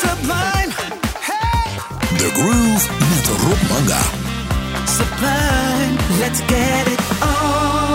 Sublime, The Groove met Rob Manga. sublime, let's get it on.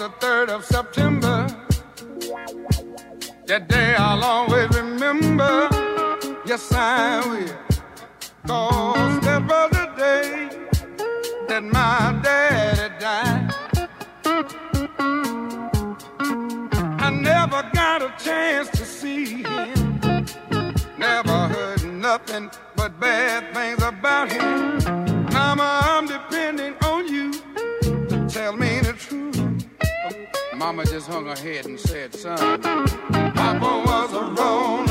The 3rd of September. That day I'll always remember. Yes, I will. Cause that was the day that my daddy died. I never got a chance to see him. Never heard nothing but bad things just hung her head and said, son, Papa was a rolling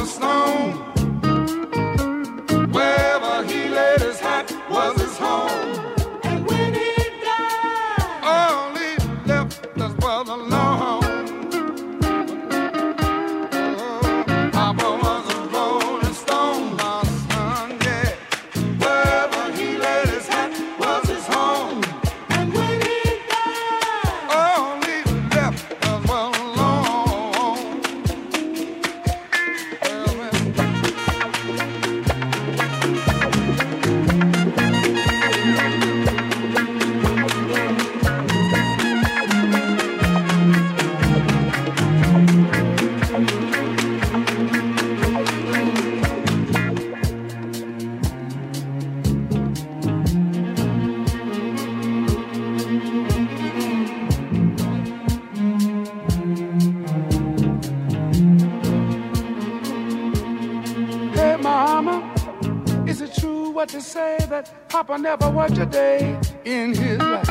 never worked a day in his life.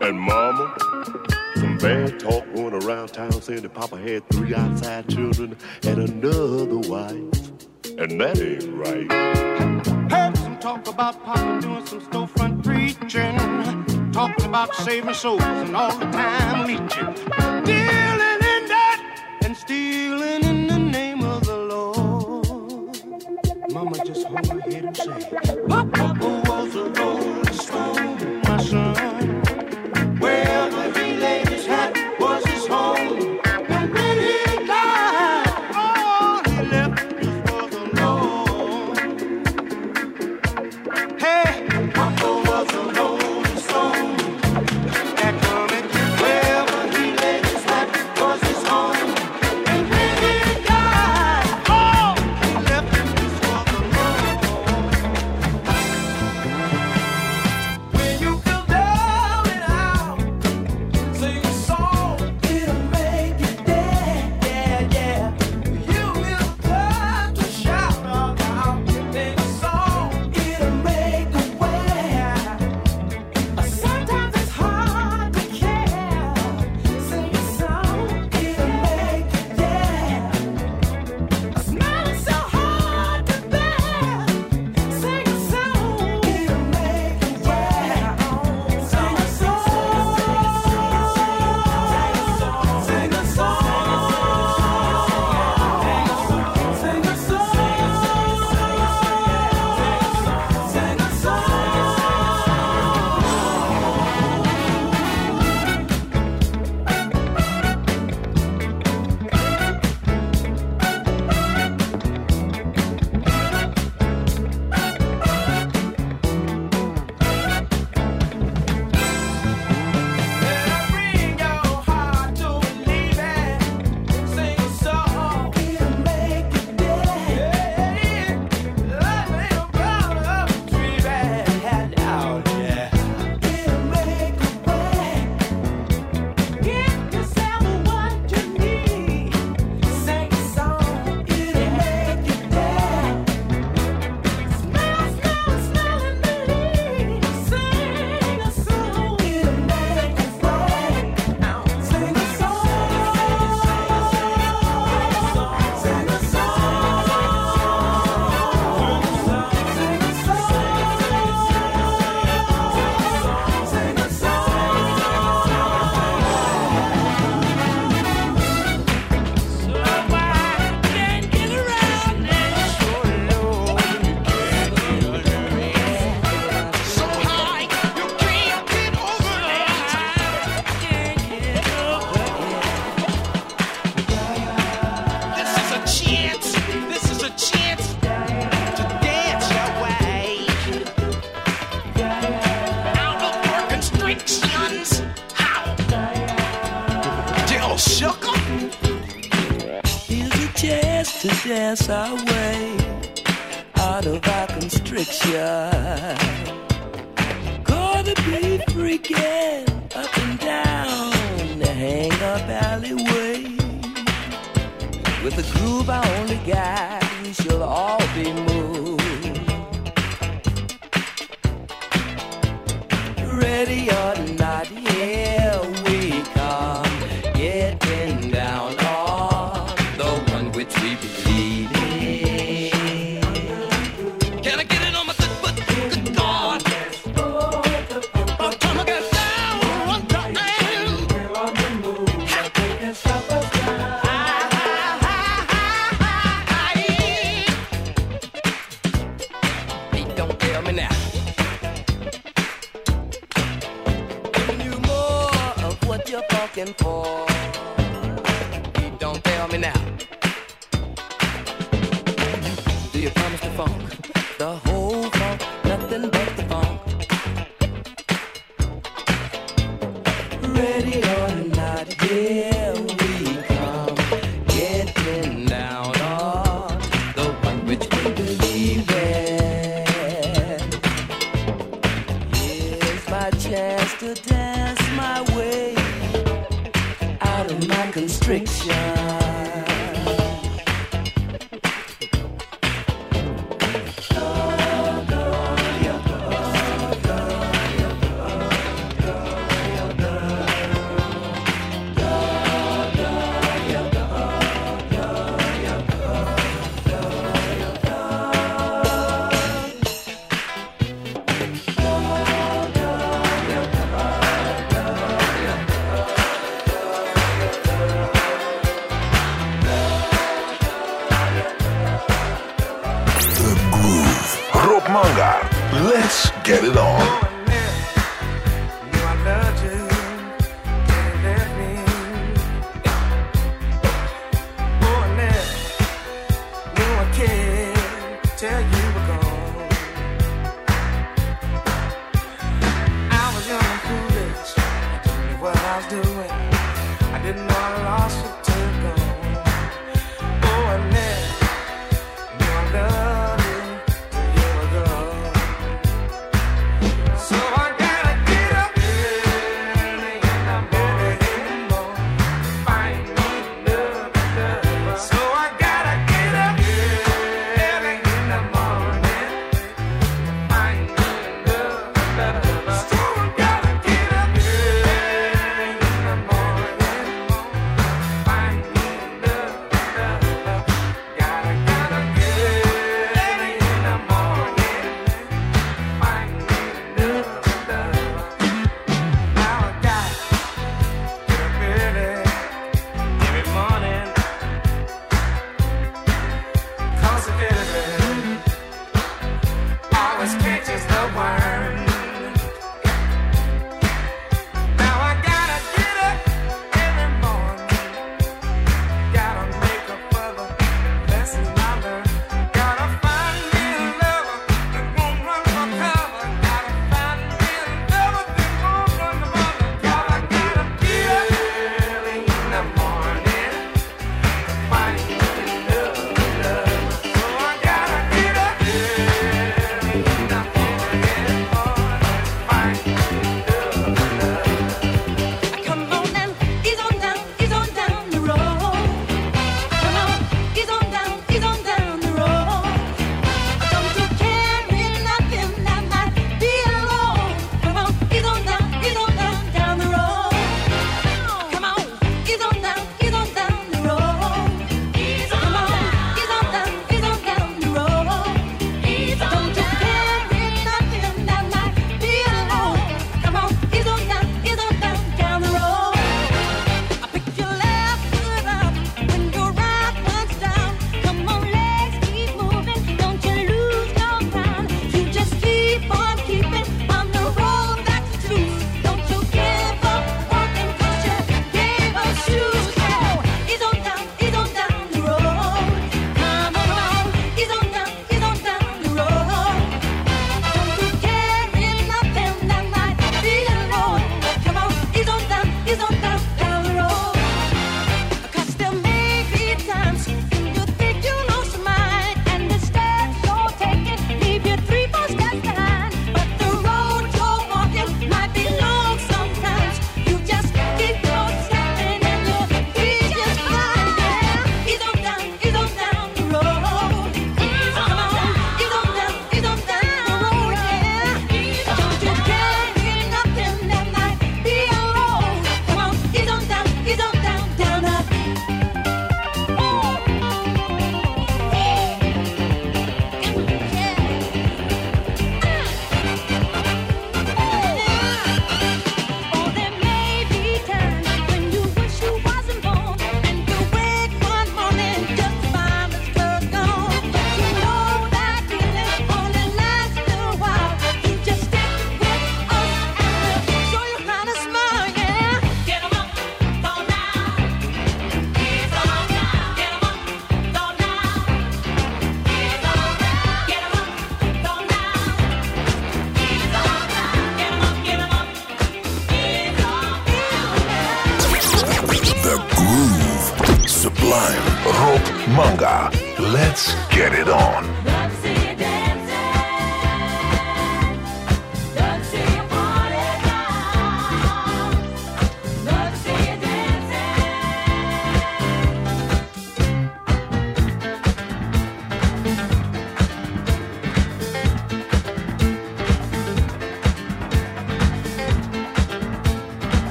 And mama, some bad talk going around town saying that Papa had three outside children and another wife. And that ain't right. Heard some talk about Papa doing some storefront preaching. Talking about saving souls and all the time leeching. Dear yes, I will. Let's get it on.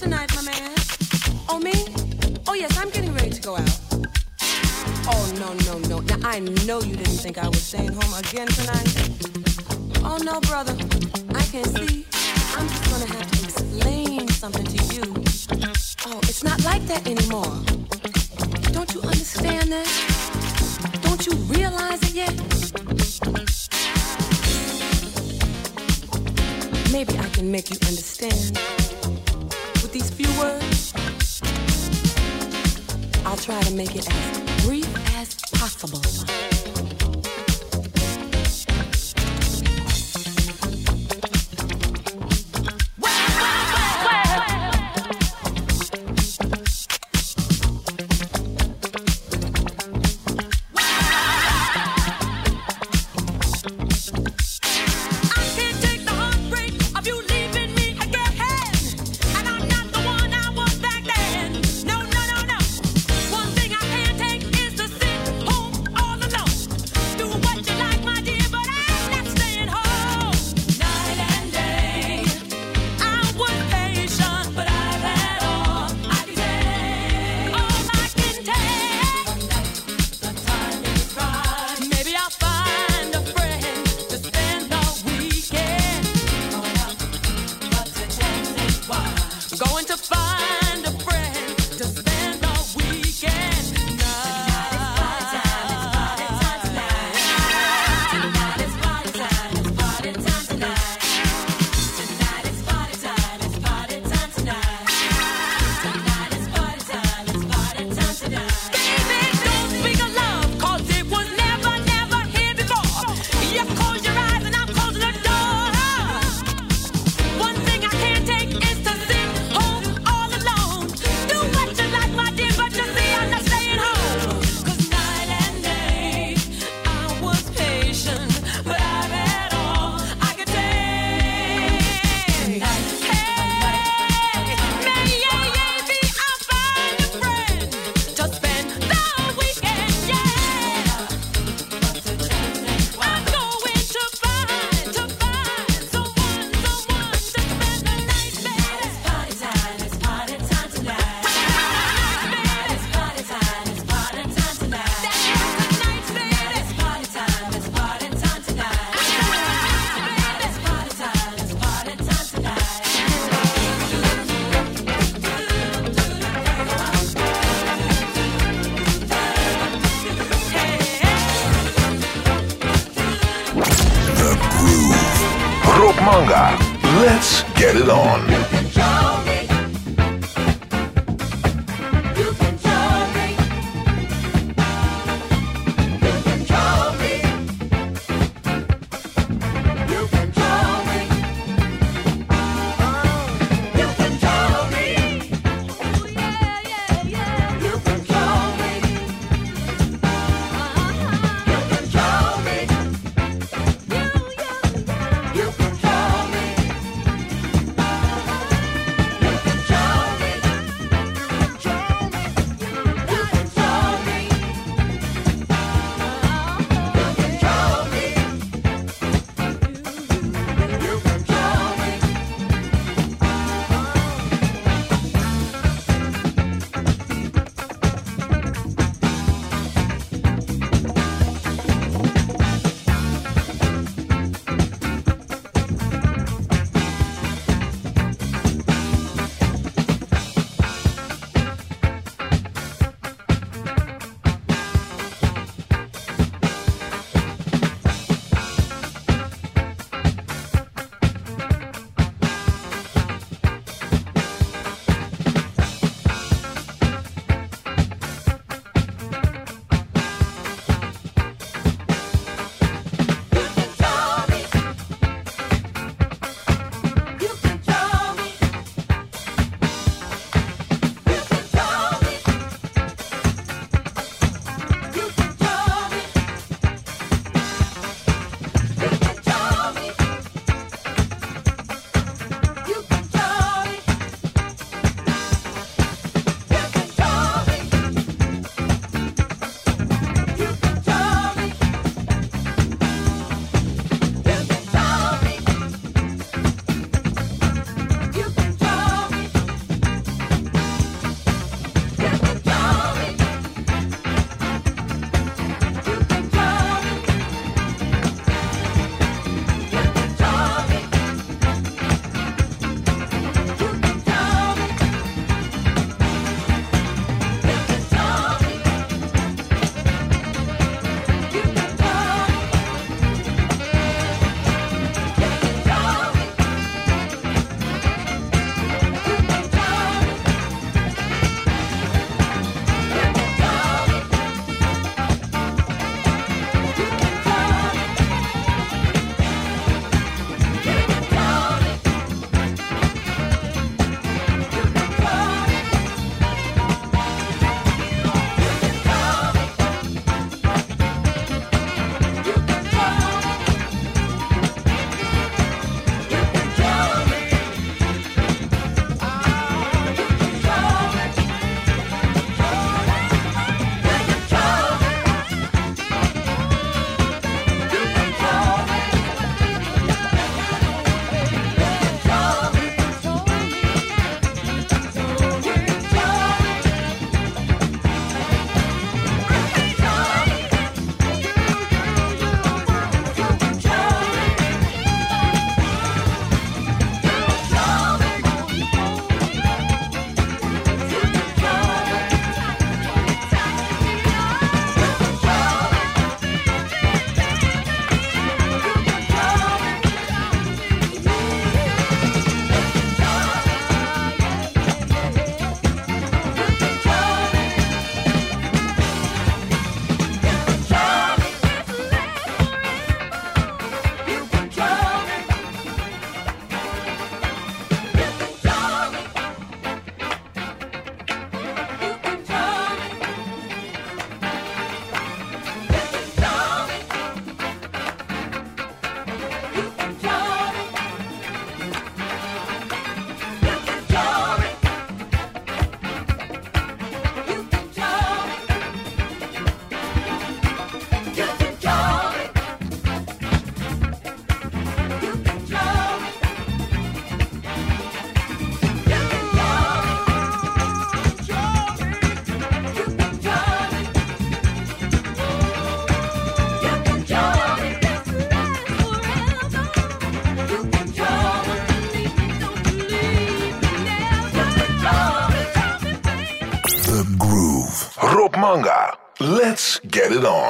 tonight, my man? Oh, me? Oh, yes, I'm getting ready to go out. Oh, no, no, no. Now, I know you didn't think I was staying home again tonight. Oh, no, brother. I can't see. I'm just gonna have to explain something to you. Oh, it's not like that anymore. Don't you understand that? Don't you realize it yet? Maybe I can make you understand with these few words? I'll try to make it as brief as possible.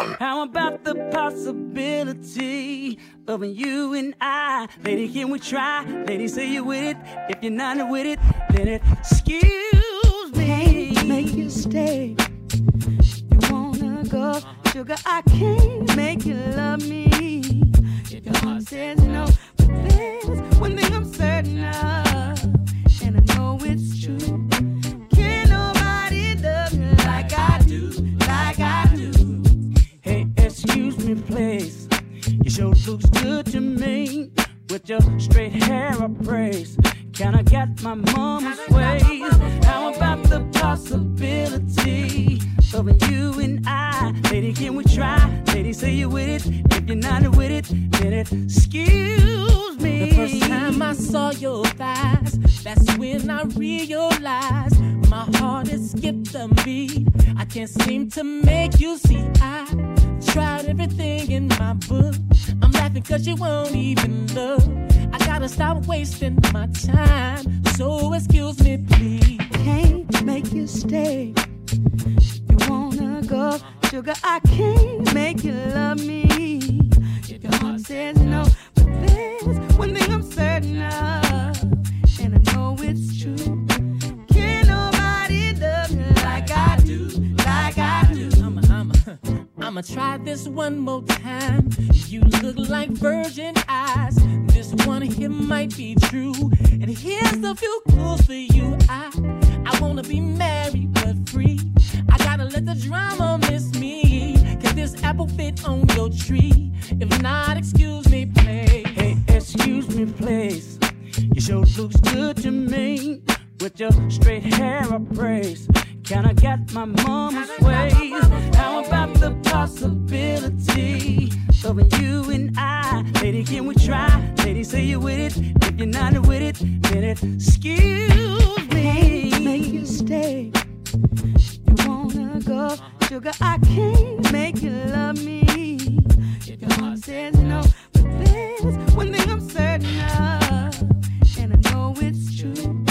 On. How about the possibility of you and I? Lady, can we try? Lady, say you with it. If you're not with it, then it excuse me. Can't Make you stay. You wanna go, sugar? I can't make you love me. If your heart says no, but there's one thing I'm certain of, and I know it's true. Excuse me, please. Your show looks good to me. With your straight hair I praise. Can I get my mama's ways? How about the possibility of you and I? Lady, can we try? Lady, say you with it. If you're not with it, then it excuse me. The first time I saw your thighs, that's when I realized my heart has skipped a beat. I can't seem to make you see. I tried everything in my book. I'm laughing cause you won't even look. I gotta stop wasting my time. So excuse me, please. Can't make you stay. You wanna go, sugar? I can't make you love me. If your heart says no, but there's one thing I'm certain of, and I know it's true. Can't nobody love you like I do, like I do. I'ma, I'ma, I'ma try this one more time. You look like virgin eyes. This one here might be true. And here's a few clues for you. I, I wanna be married but free. I gotta let the drama miss me. Can this apple fit on your tree? If not, excuse me, please. Hey, excuse me, please. Your show looks good to me. With your straight hair I praise. Can I get my mama's ways? How about the possibility of you and I? Lady, can we try? Lady, say you with it. If you're not with it, then excuse me. Can't make you stay. You wanna go, sugar? I can't make you love me. Your heart says no, but there's one thing I'm certain of, and I know it's true.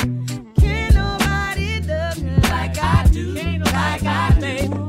Can't nobody love you like I do, like I do.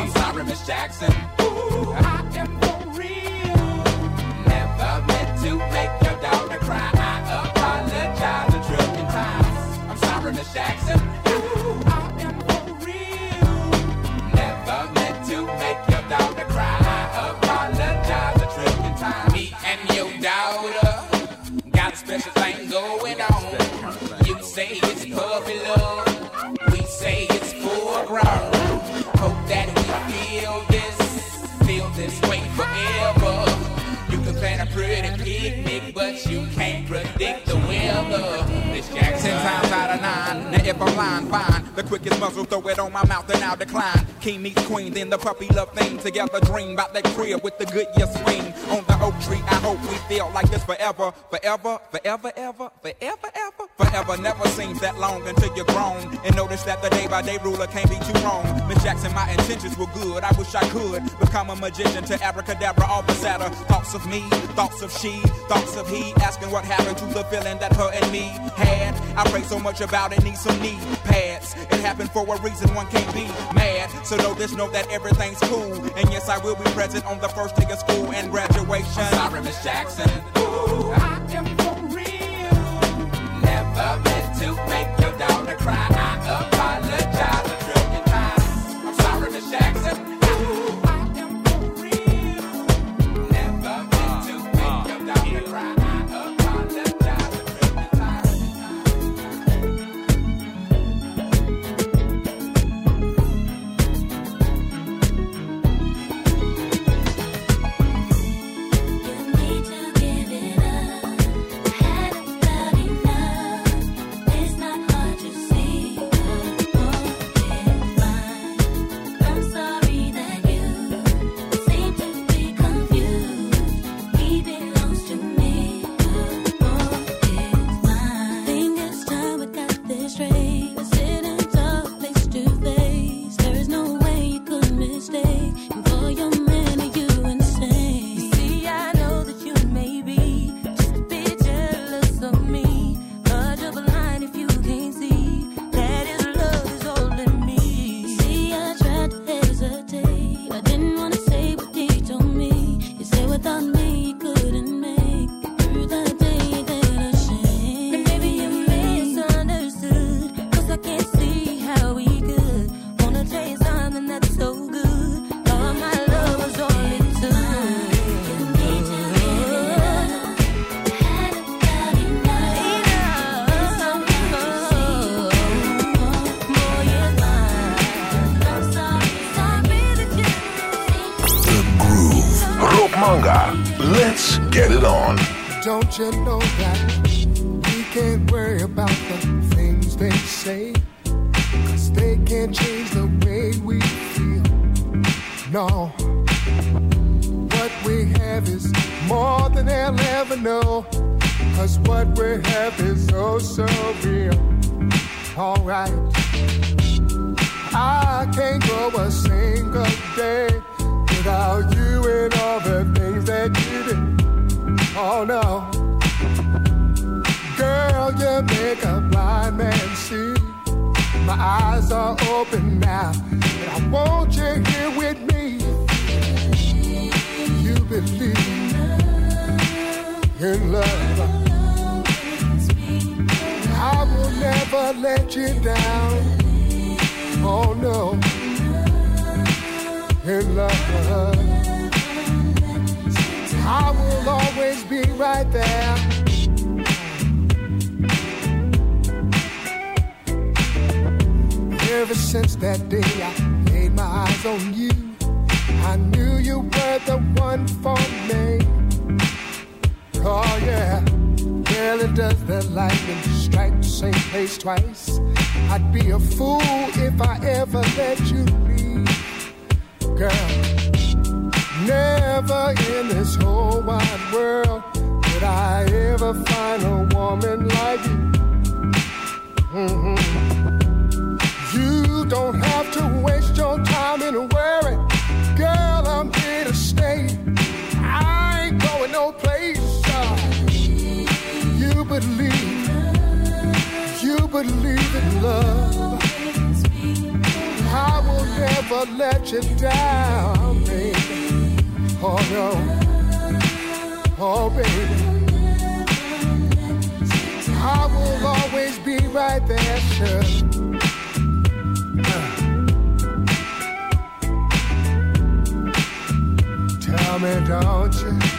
I'm sorry, Miss Jackson. Ooh, times out of nine. Now if I'm lying, fine. The quickest muzzle, throw it on my mouth and I'll decline. King meets queen, then the puppy love thing. Together dream about that crib with the good year swing. On the oak tree, I hope we feel like this forever. Forever, forever, ever, forever, ever. Forever never seems that long until you're grown. And notice that the day by day ruler can't be too wrong. Miss Jackson, my intentions were good. I wish I could become a magician to abracadabra, all the sadder. Thoughts of me, thoughts of she, thoughts of he. Asking what happened to the feeling that her and me had. I pray so much about it, need some need. pads. It happened for a reason, one can't be mad. So know this, know that everything's cool. And yes, I will be present on the first day of school and graduation. I'm sorry, Miss Jackson. Ooh, I am for real. Never meant to make your daughter cry. I apologize You know that we can't worry about the things they say? Cause they can't change the way we feel. No. What we have is more than they'll ever know. Cause what we have is oh so real. Alright. I can't go a single day without you and all the things that you do. Oh no. Girl, you make a blind man see. My eyes are open now, and I want you here with me. You believe in love. I will never let you down. Oh no. In love. I will always be right there. Ever since that day I laid my eyes on you, I knew you were the one for me. Oh yeah, really does the lightning strike the same place twice? I'd be a fool if I ever let you leave, girl. Never in this whole wide world would I ever find a woman like you. Mhm. Don't have to waste your time in worry. Girl, I'm here to stay. I ain't going no place. uh, You believe, you believe in love. I will never let you down, baby. Oh no, oh baby. I will always be right there, sure. Tell me, don't you?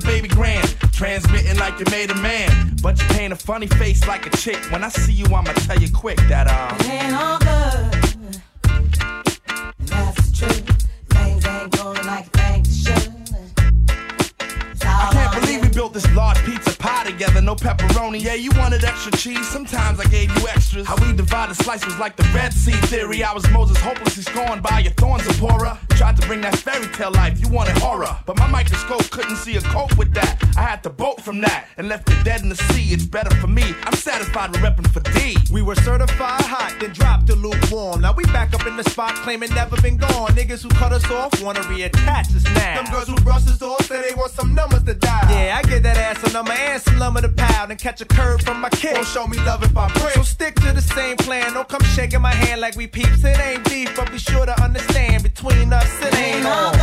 The baby grand, transmitting like you made a man. But you paint a funny face like a chick. When I see you, I'ma tell you quick that, uh. It ain't all good. That's the truth. Things ain't going like things should. I can't believe we built this large pizza pie together, no pepperoni. Yeah, you wanted extra cheese, sometimes I gave you extras. How we divided slice was like the Red Sea theory. I was Moses hopelessly scorned by your thorns, Zipporah. Tried to bring that fairy tale life, you wanted horror. But my microscope couldn't see a cope with that. I had to bolt from that and left it dead in the sea. It's better for me. I'm satisfied with repping for D. We were certified hot, then dropped to lukewarm. Now we back up in the spot, claiming never been gone. Niggas who cut us off wanna reattach us now. Them girls who brush us off say they want some numbers to dial. Yeah, I get that ass a number and some lumber to pound and catch a curve from my kid. Won't show me love if I break. So stick to the same plan. Don't come shaking my hand like we peeps. It ain't beef, but be sure to understand between us it ain't all.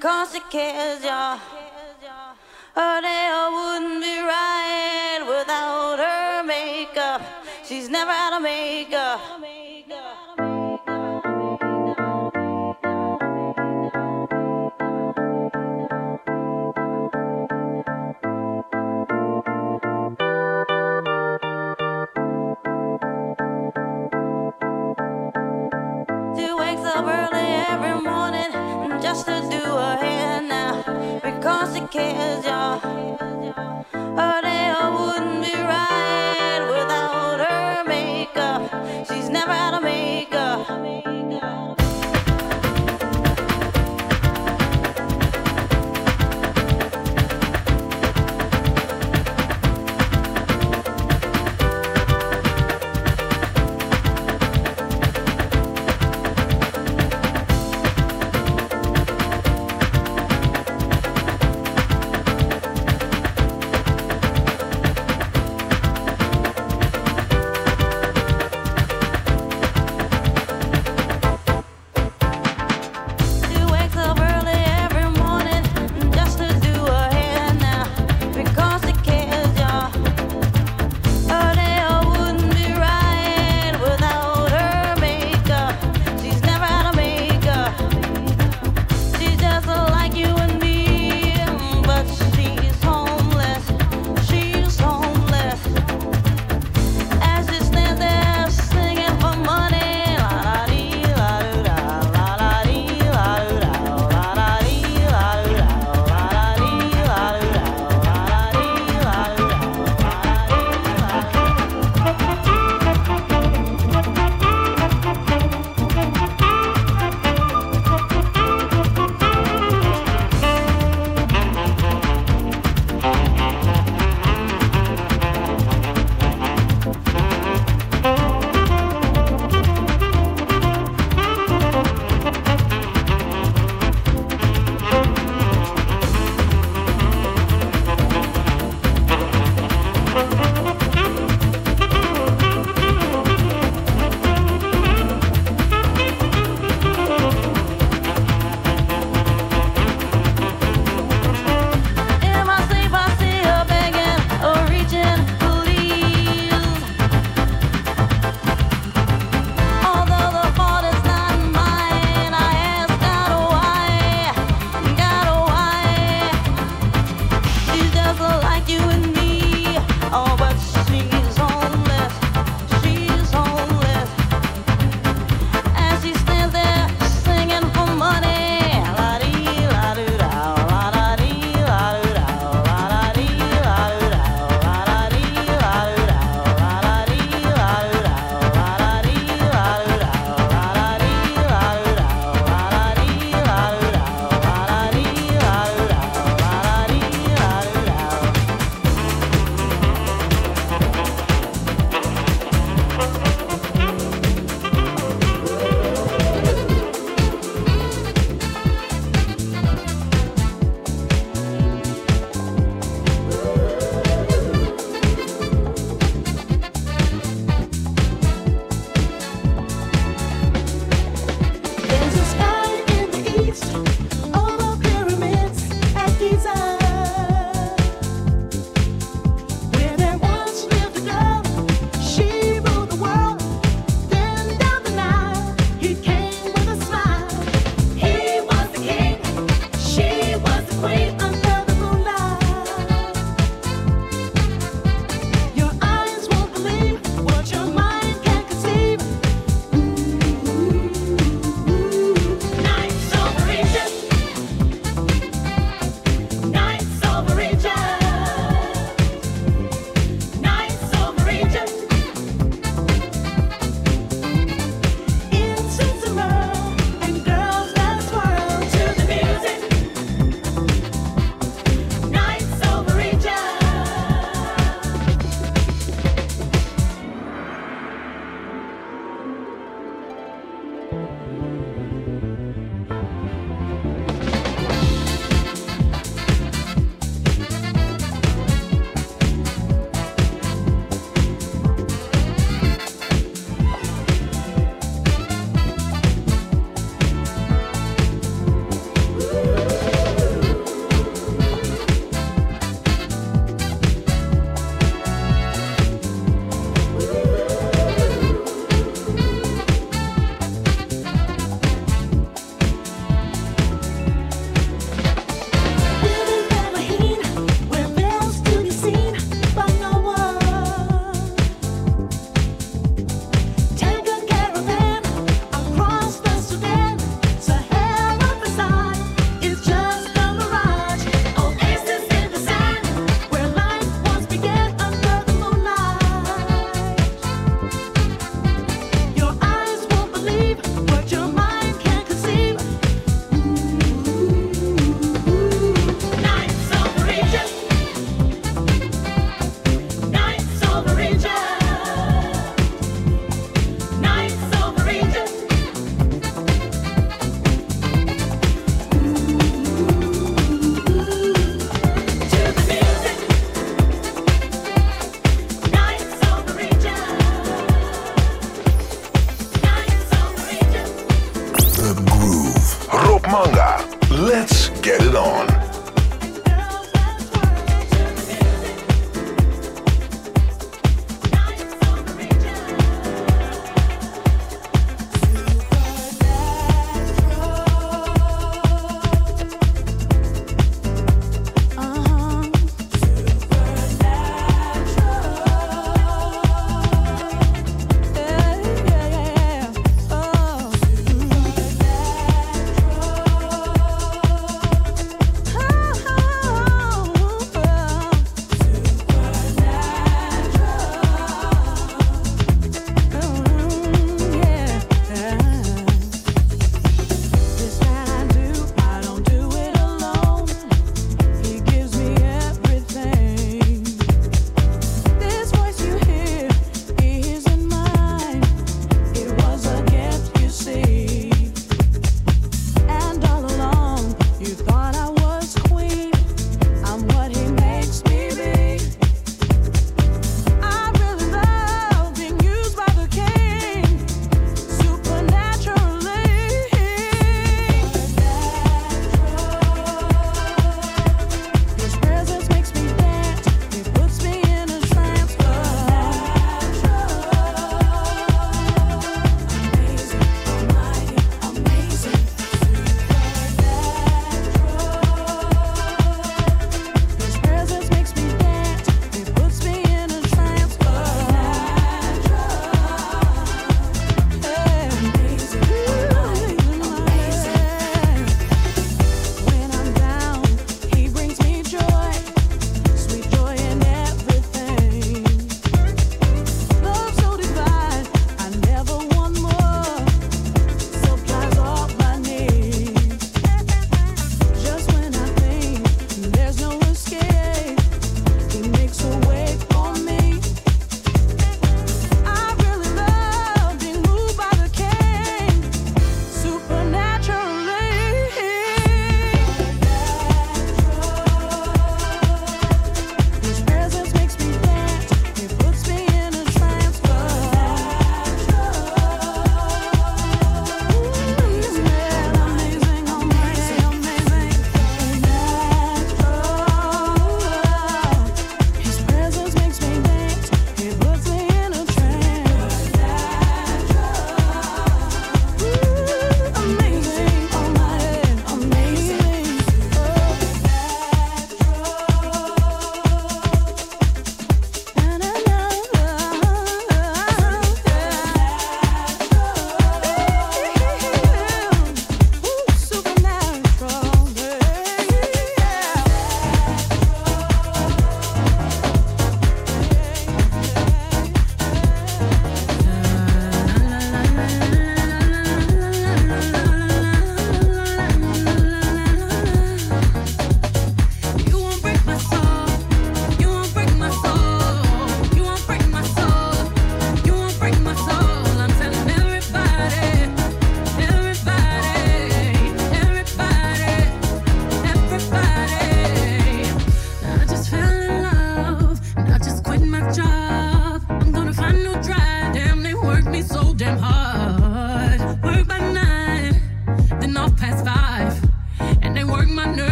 cause it kills ya. Her I wouldn't be right without her makeup. She's never out of makeup. cares.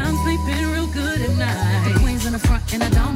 I'm sleeping real good at night. The queen's in the front and I don't.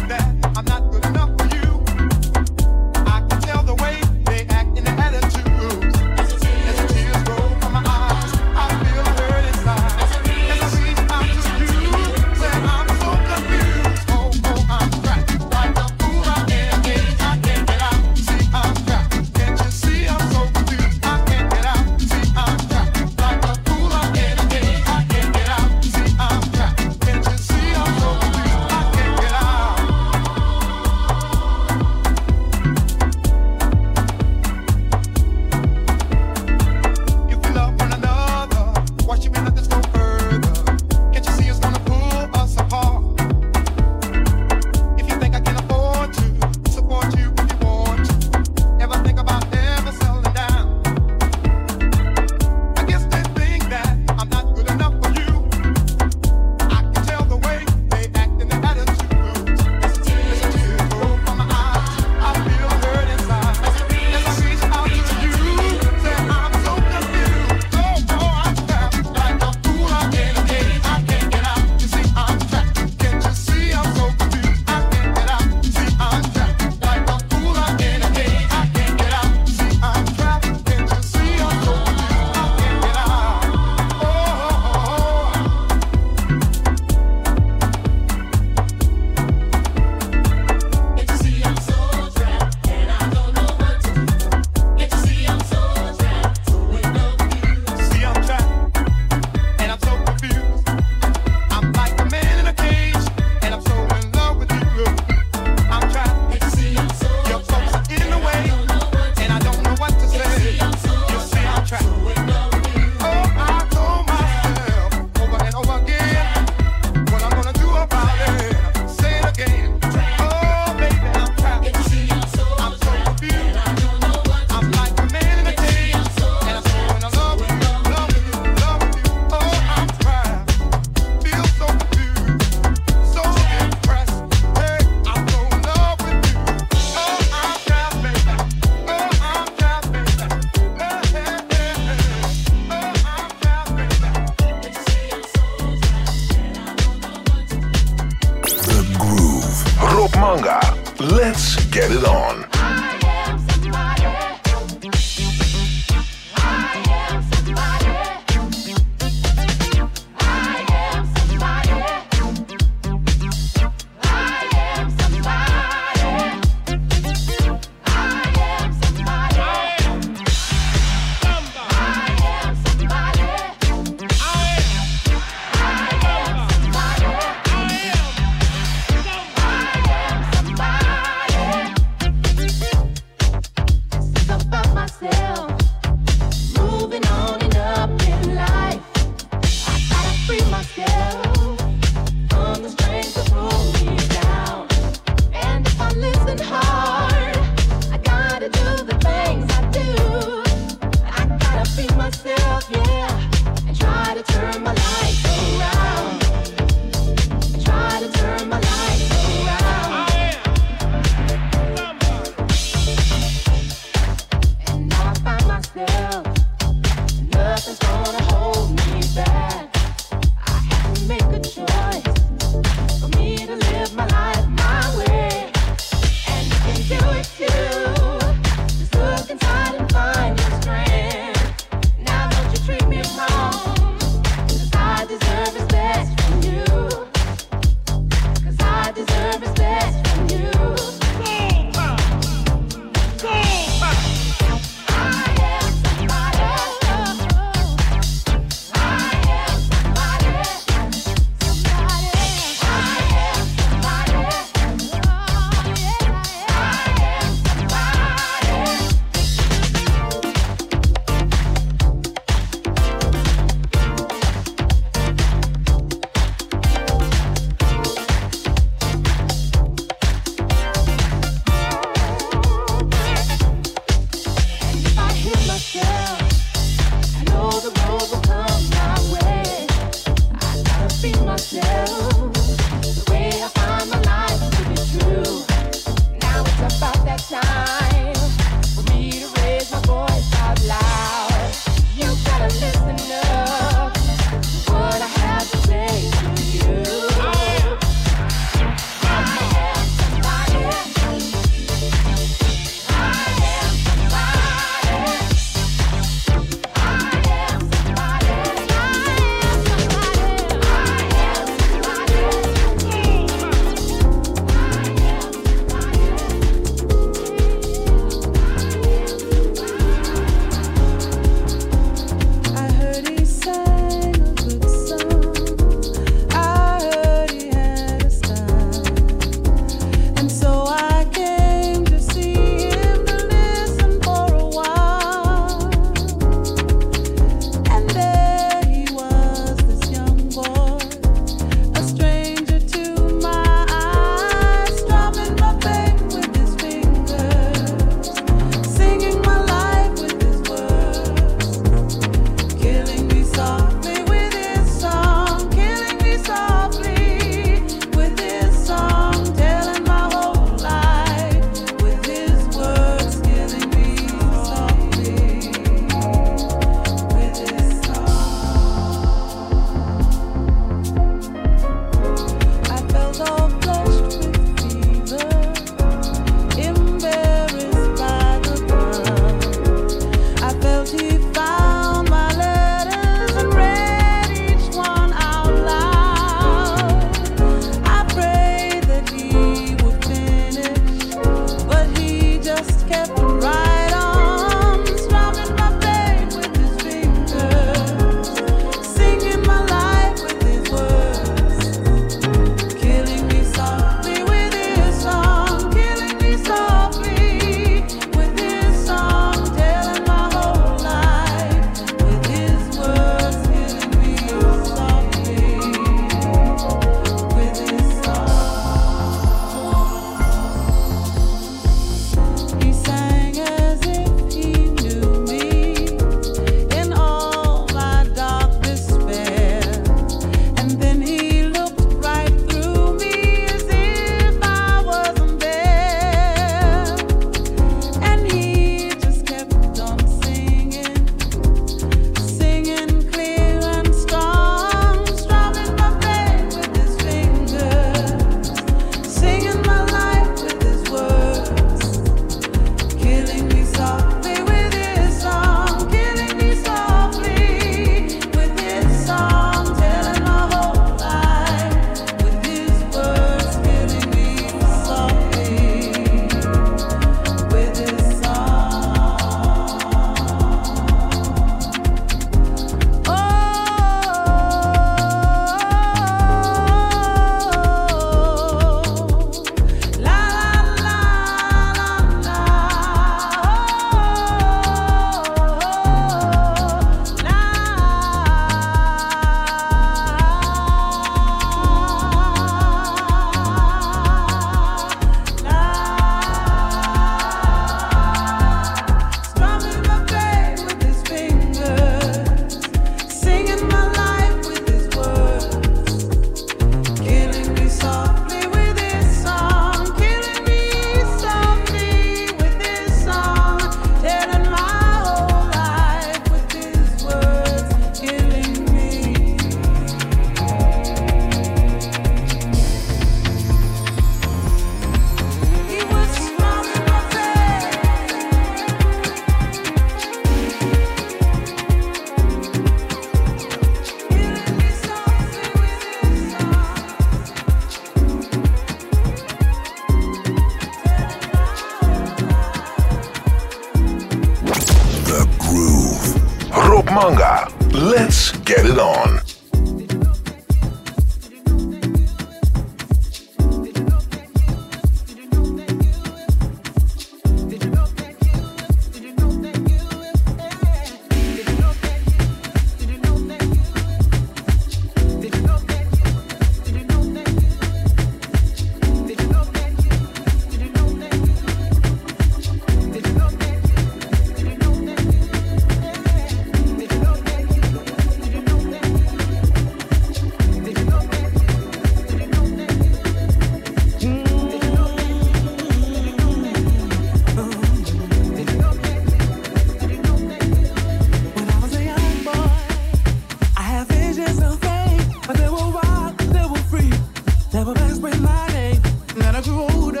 my name. And I grew older,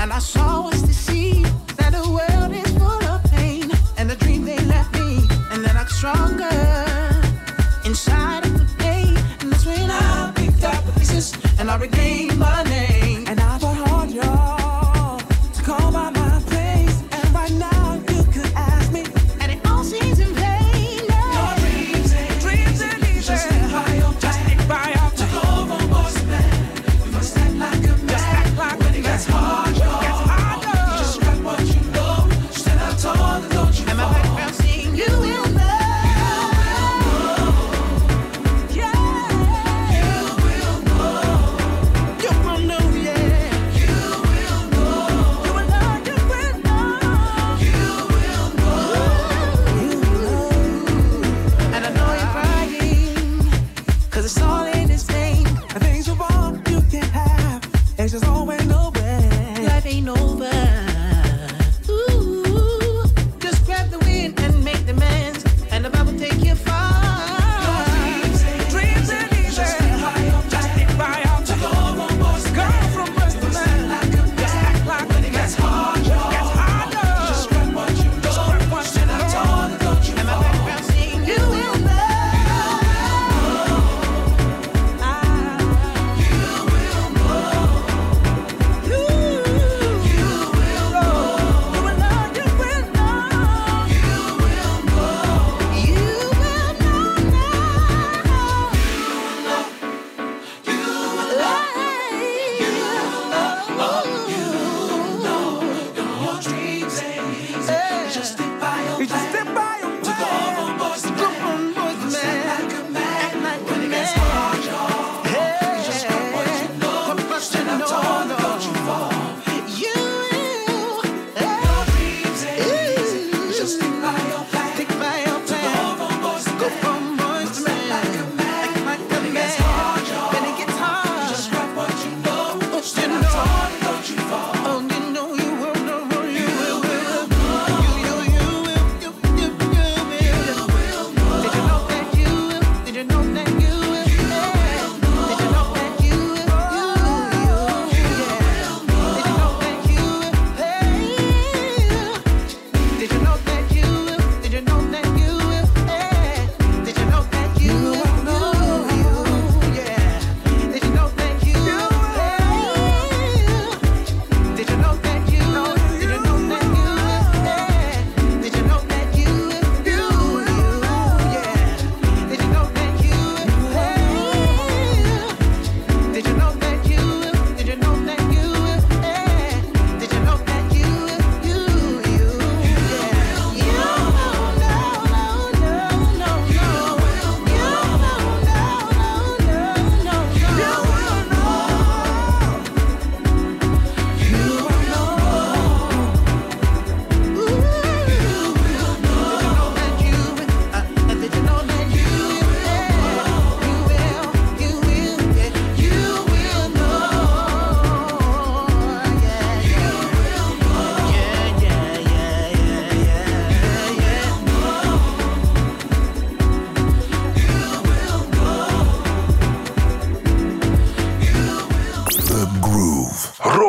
and I saw what's to see that the world is full of pain. And the dream they left me, and then I got stronger inside of the pain. And that's when I picked up the pieces, and I regained my.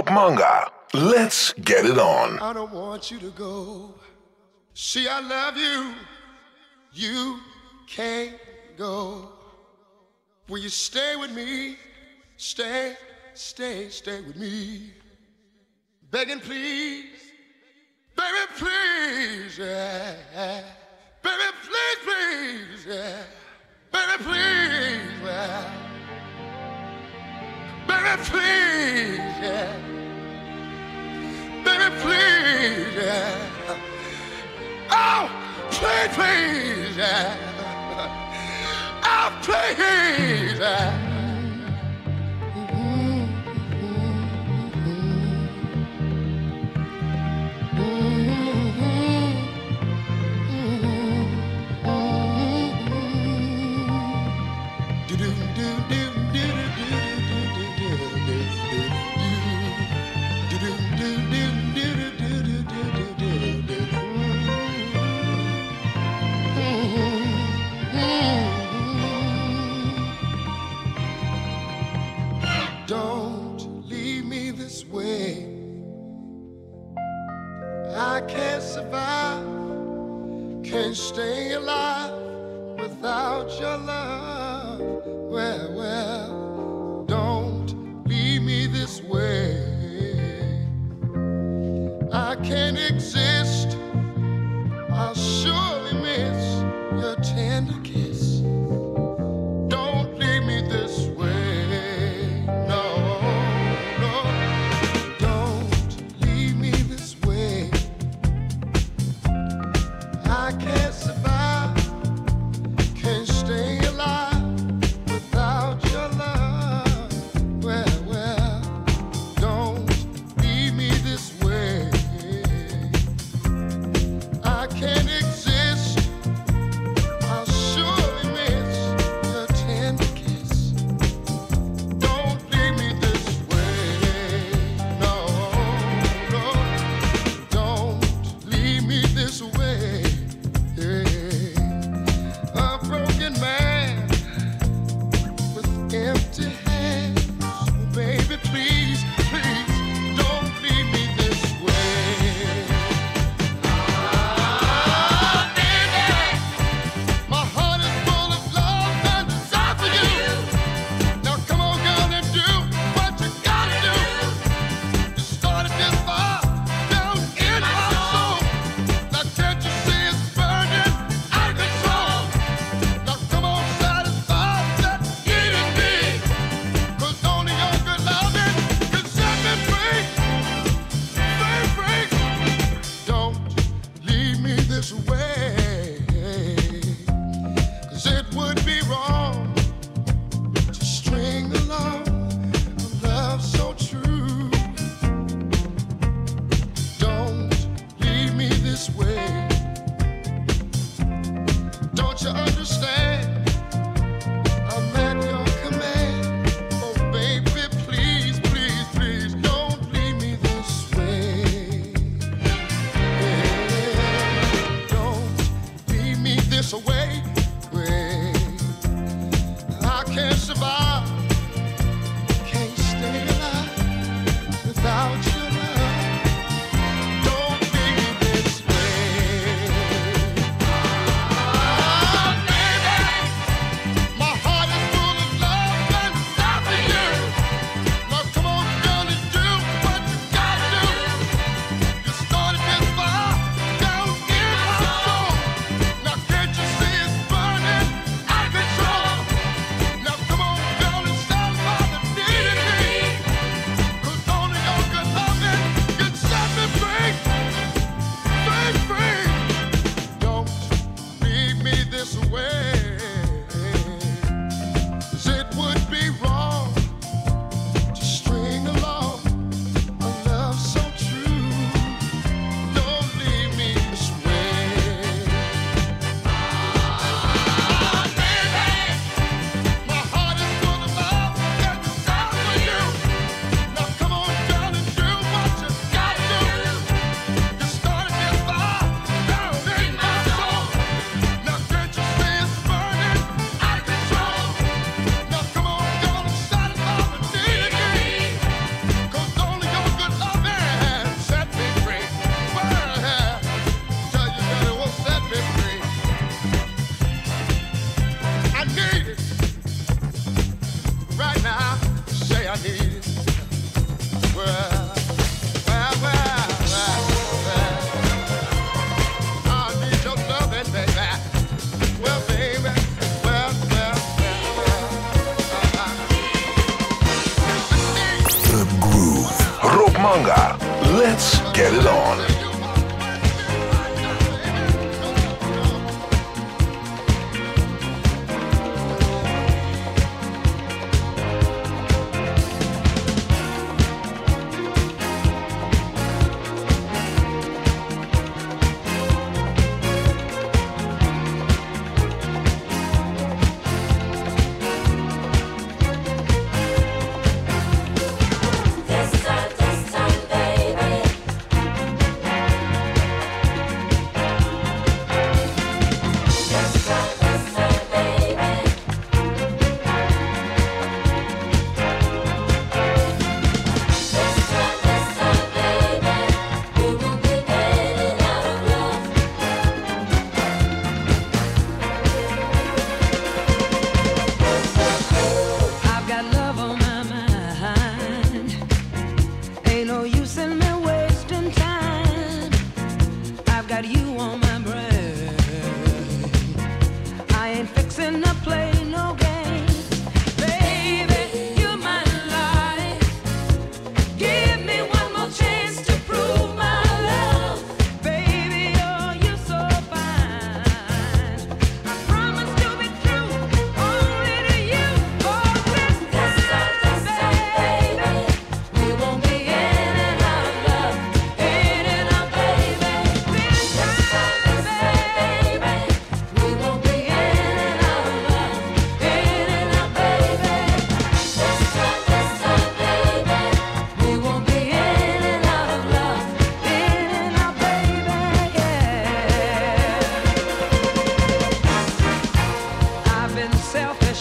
manga. Let's get it on. I don't want you to go. See, I love you. You can't go. Will you stay with me? Stay, stay, stay with me. Begging, please. Baby, please. Yeah. Baby, please, please. Yeah. Baby, please. Yeah. Baby, please. Yeah baby, please, yeah. Oh, please, please, yeah. Oh, please, yeah. I can't survive, can't stay alive without your love. Well, well, don't leave me this way. I can't exist. I'll surely miss your tender.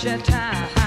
your time.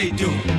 They do?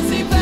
And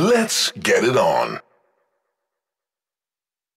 Let's get it on.